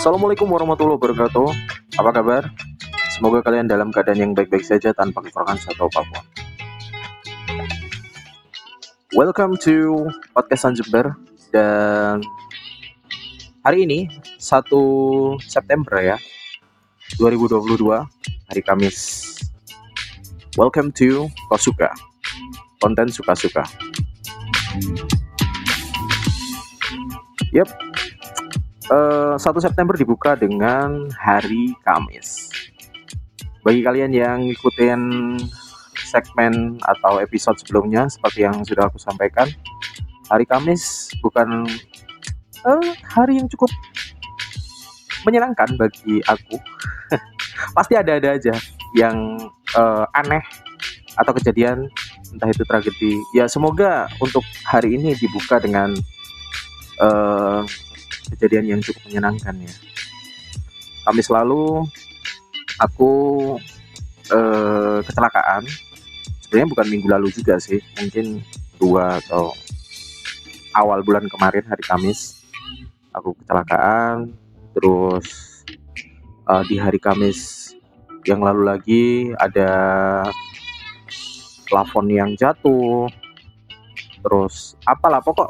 Assalamualaikum warahmatullahi wabarakatuh. Apa kabar? Semoga kalian dalam keadaan yang baik-baik saja tanpa kekurangan satu apa pun. Welcome to podcast Sanjember dan hari ini 1 September ya 2022 hari Kamis. Welcome to Kosuka. Konten suka-suka. Yep, uh, 1 September dibuka dengan hari Kamis. Bagi kalian yang ngikutin segmen atau episode sebelumnya, seperti yang sudah aku sampaikan, hari Kamis bukan uh, hari yang cukup menyenangkan bagi aku. Pasti ada-ada aja yang uh, aneh atau kejadian entah itu tragedi. Ya semoga untuk hari ini dibuka dengan uh, kejadian yang cukup menyenangkan ya. Kamis lalu aku uh, kecelakaan. Sebenarnya bukan minggu lalu juga sih, mungkin dua atau awal bulan kemarin hari Kamis aku kecelakaan. Terus uh, di hari Kamis yang lalu lagi ada plafon yang jatuh terus apalah pokok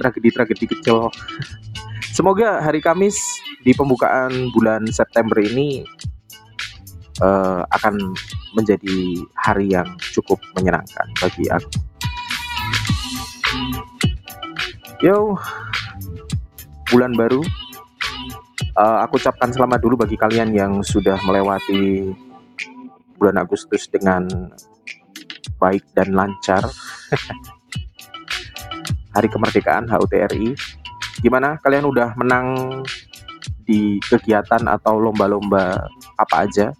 tragedi-tragedi kecil. Semoga hari Kamis di pembukaan bulan September ini uh, akan menjadi hari yang cukup menyenangkan bagi aku. Yo, bulan baru. Uh, aku ucapkan selamat dulu bagi kalian yang sudah melewati bulan Agustus dengan baik dan lancar. Hari Kemerdekaan HUTRI. Gimana kalian udah menang di kegiatan atau lomba-lomba apa aja?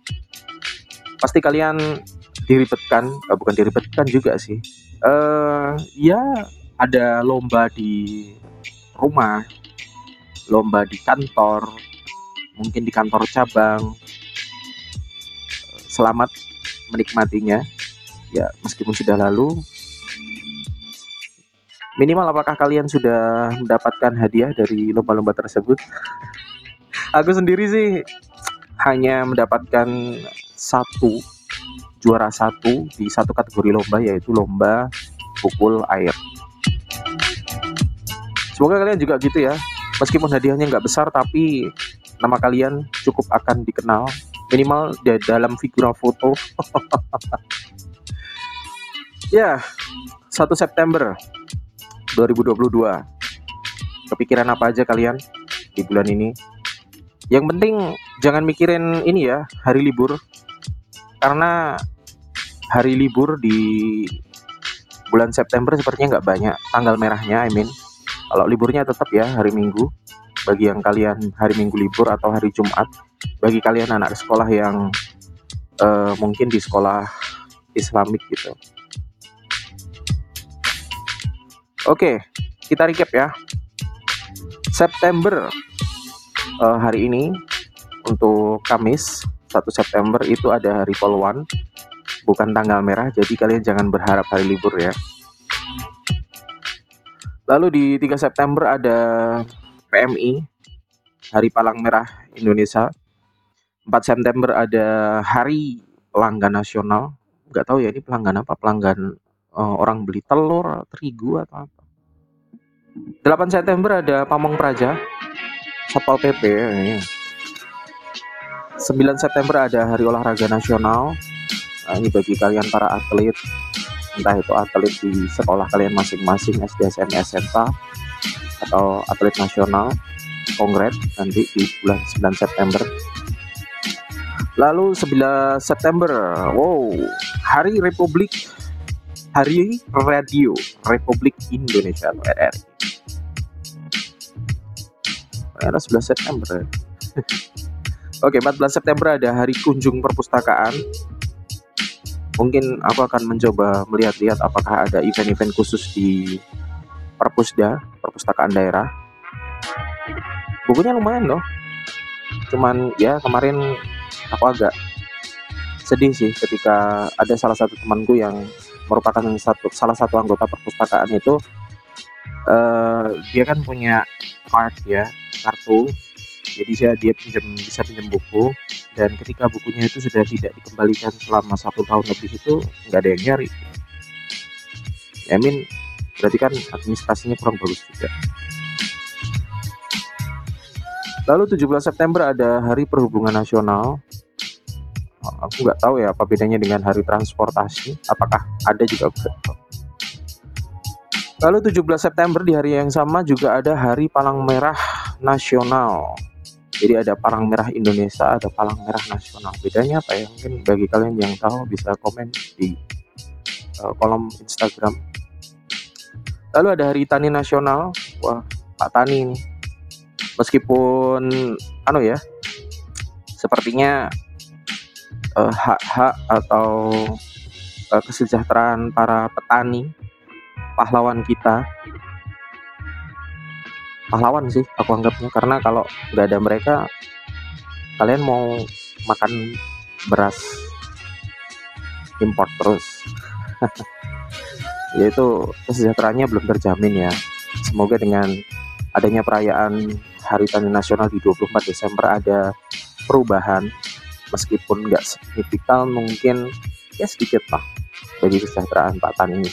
Pasti kalian diribetkan, eh, bukan diribetkan juga sih. Eh ya ada lomba di rumah, lomba di kantor, mungkin di kantor cabang. Selamat menikmatinya. Ya, meskipun sudah lalu, Minimal apakah kalian sudah mendapatkan hadiah dari lomba-lomba tersebut? Aku sendiri sih hanya mendapatkan satu juara satu di satu kategori lomba yaitu lomba pukul air. Semoga kalian juga gitu ya. Meskipun hadiahnya nggak besar tapi nama kalian cukup akan dikenal minimal di dalam figura foto. ya, 1 September 2022. Kepikiran apa aja kalian di bulan ini? Yang penting jangan mikirin ini ya, hari libur. Karena hari libur di bulan September sepertinya nggak banyak tanggal merahnya, I mean. Kalau liburnya tetap ya hari Minggu. Bagi yang kalian hari Minggu libur atau hari Jumat, bagi kalian anak sekolah yang uh, mungkin di sekolah Islamik gitu Oke, kita recap ya. September uh, hari ini untuk Kamis 1 September itu ada hari Polwan, bukan tanggal merah, jadi kalian jangan berharap hari libur ya. Lalu di 3 September ada PMI, Hari Palang Merah Indonesia. 4 September ada Hari Pelanggan Nasional. Gak tahu ya ini pelanggan apa, pelanggan uh, orang beli telur, terigu atau apa. 8 September ada Pamong Praja, Satpol PP. 9 September ada Hari Olahraga Nasional. Nah, ini bagi kalian para atlet, entah itu atlet di sekolah kalian masing-masing, SD, SMP, SMK, atau atlet nasional, kongres nanti di bulan 9 September. Lalu 11 September, wow, Hari Republik Hari Radio Republik Indonesia atau RRI. Era 11 September. Oke, 14 September ada Hari Kunjung Perpustakaan. Mungkin aku akan mencoba melihat-lihat apakah ada event-event khusus di Perpusda, Perpustakaan Daerah. Bukunya lumayan loh. Cuman ya kemarin aku agak sedih sih ketika ada salah satu temanku yang merupakan satu salah satu anggota perpustakaan itu uh, dia kan punya card ya kartu. Jadi saya dia pinjam bisa pinjam buku. Dan ketika bukunya itu sudah tidak dikembalikan selama satu tahun lebih itu nggak ada yang nyari. I mean berarti kan administrasinya kurang bagus juga. Lalu 17 September ada Hari Perhubungan Nasional aku nggak tahu ya apa bedanya dengan hari transportasi apakah ada juga Lalu 17 September di hari yang sama juga ada Hari Palang Merah Nasional. Jadi ada Palang Merah Indonesia, ada Palang Merah Nasional. Bedanya apa ya? Mungkin bagi kalian yang tahu bisa komen di uh, kolom Instagram. Lalu ada Hari Tani Nasional. Wah, Pak Tani ini. Meskipun anu ya, sepertinya uh, hak-hak atau uh, kesejahteraan para petani pahlawan kita. Pahlawan sih aku anggapnya karena kalau nggak ada mereka kalian mau makan beras import terus. Yaitu kesejahteraannya belum terjamin ya. Semoga dengan adanya perayaan Hari Tani Nasional di 24 Desember ada perubahan meskipun nggak signifikan mungkin ya sedikit lah bagi kesejahteraan Pak Tani ini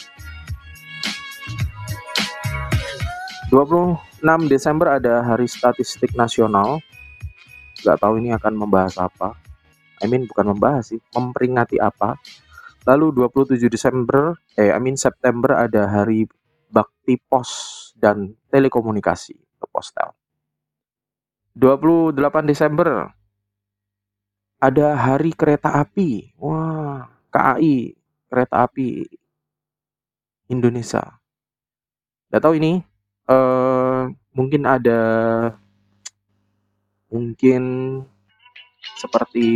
26 Desember ada Hari Statistik Nasional. Gak tahu ini akan membahas apa. I mean bukan membahas sih, memperingati apa. Lalu 27 Desember, eh I mean September ada Hari Bakti Pos dan Telekomunikasi atau Postel. 28 Desember ada Hari Kereta Api. Wah, KAI, Kereta Api Indonesia. Gak tahu ini uh, mungkin ada mungkin seperti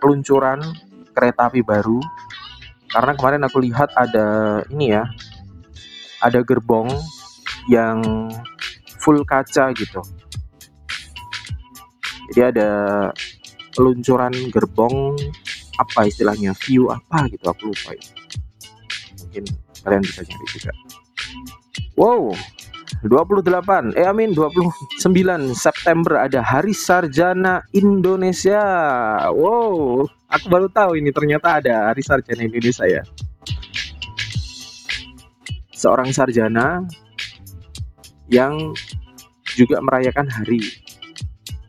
peluncuran kereta api baru karena kemarin aku lihat ada ini ya ada gerbong yang full kaca gitu jadi ada peluncuran gerbong apa istilahnya view apa gitu aku lupa ya mungkin kalian bisa nyari juga wow 28 eh amin 29 September ada Hari Sarjana Indonesia. Wow, aku baru tahu ini ternyata ada Hari Sarjana Indonesia ya. Seorang sarjana yang juga merayakan hari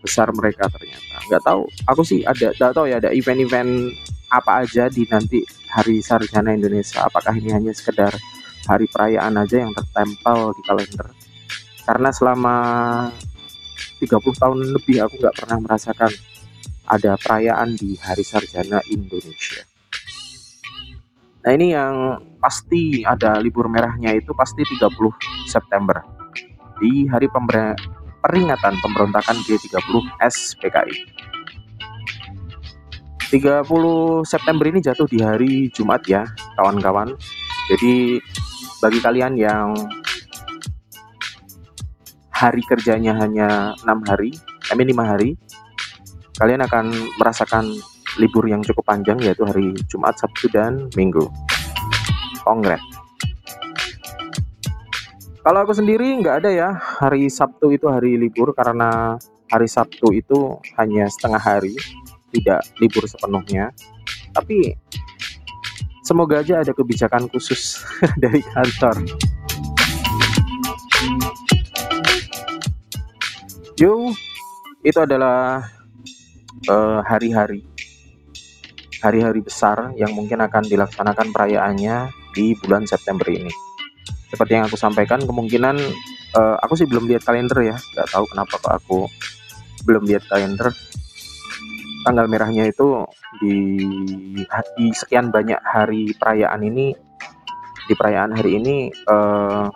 besar mereka ternyata. Nggak tahu, aku sih ada nggak tahu ya ada event-event apa aja di nanti Hari Sarjana Indonesia. Apakah ini hanya sekedar hari perayaan aja yang tertempel di kalender karena selama 30 tahun lebih aku nggak pernah merasakan ada perayaan di Hari Sarjana Indonesia. Nah ini yang pasti ada libur merahnya itu pasti 30 September di hari peringatan pemberontakan G30 SPKI. 30 September ini jatuh di hari Jumat ya kawan-kawan. Jadi bagi kalian yang hari kerjanya hanya enam hari, I mean lima hari, kalian akan merasakan libur yang cukup panjang yaitu hari Jumat, Sabtu dan Minggu. Kongres. Kalau aku sendiri nggak ada ya hari Sabtu itu hari libur karena hari Sabtu itu hanya setengah hari, tidak libur sepenuhnya. Tapi semoga aja ada kebijakan khusus dari kantor. Yo, itu adalah eh, hari-hari uh, hari-hari besar yang mungkin akan dilaksanakan perayaannya di bulan September ini. Seperti yang aku sampaikan, kemungkinan uh, aku sih belum lihat kalender ya, nggak tahu kenapa kok aku belum lihat kalender. Tanggal merahnya itu di, di sekian banyak hari perayaan ini, di perayaan hari ini uh,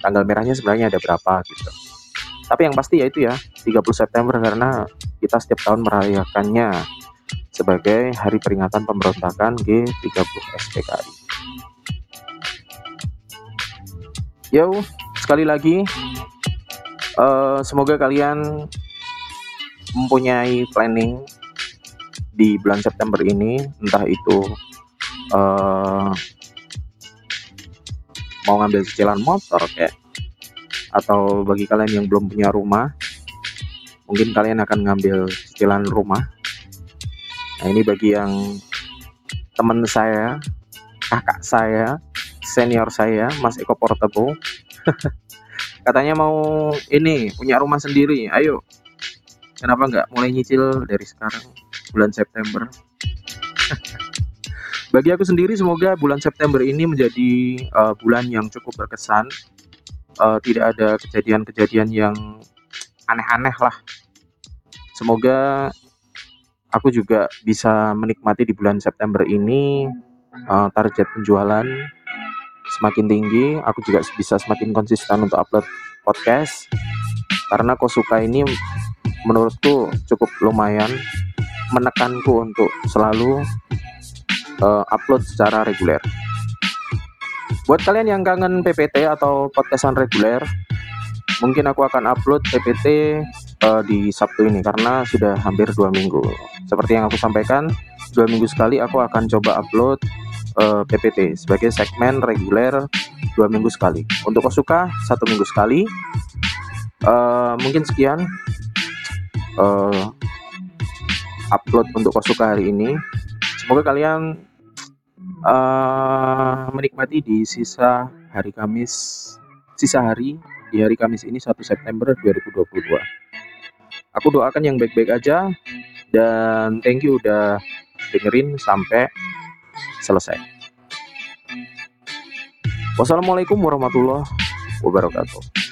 tanggal merahnya sebenarnya ada berapa gitu tapi yang pasti ya itu ya 30 September karena kita setiap tahun merayakannya sebagai hari peringatan pemberontakan G30 SPKI. Yo, sekali lagi uh, semoga kalian mempunyai planning di bulan September ini, entah itu uh, mau ngambil cicilan motor kayak atau bagi kalian yang belum punya rumah mungkin kalian akan ngambil cicilan rumah. Nah ini bagi yang teman saya kakak saya senior saya Mas Eko Portable katanya mau ini punya rumah sendiri. Ayo. Kenapa nggak mulai nyicil dari sekarang bulan September? Bagi aku sendiri semoga bulan September ini menjadi uh, bulan yang cukup berkesan. Uh, tidak ada kejadian-kejadian yang aneh-aneh lah. Semoga aku juga bisa menikmati di bulan September ini uh, target penjualan semakin tinggi aku juga bisa semakin konsisten untuk upload podcast karena Kosuka ini menurutku cukup lumayan menekanku untuk selalu uh, upload secara reguler buat kalian yang kangen PPT atau podcastan reguler mungkin aku akan upload PPT uh, di Sabtu ini karena sudah hampir dua minggu. Seperti yang aku sampaikan, dua minggu sekali aku akan coba upload uh, eh, PPT sebagai segmen reguler dua minggu sekali. Untuk Kosuka satu minggu sekali. Uh, mungkin sekian uh, upload untuk Kosuka hari ini. Semoga kalian uh, menikmati di sisa hari Kamis, sisa hari di hari Kamis ini 1 September 2022. Aku doakan yang baik-baik aja dan thank you udah dengerin sampai selesai. Wassalamualaikum warahmatullahi wabarakatuh.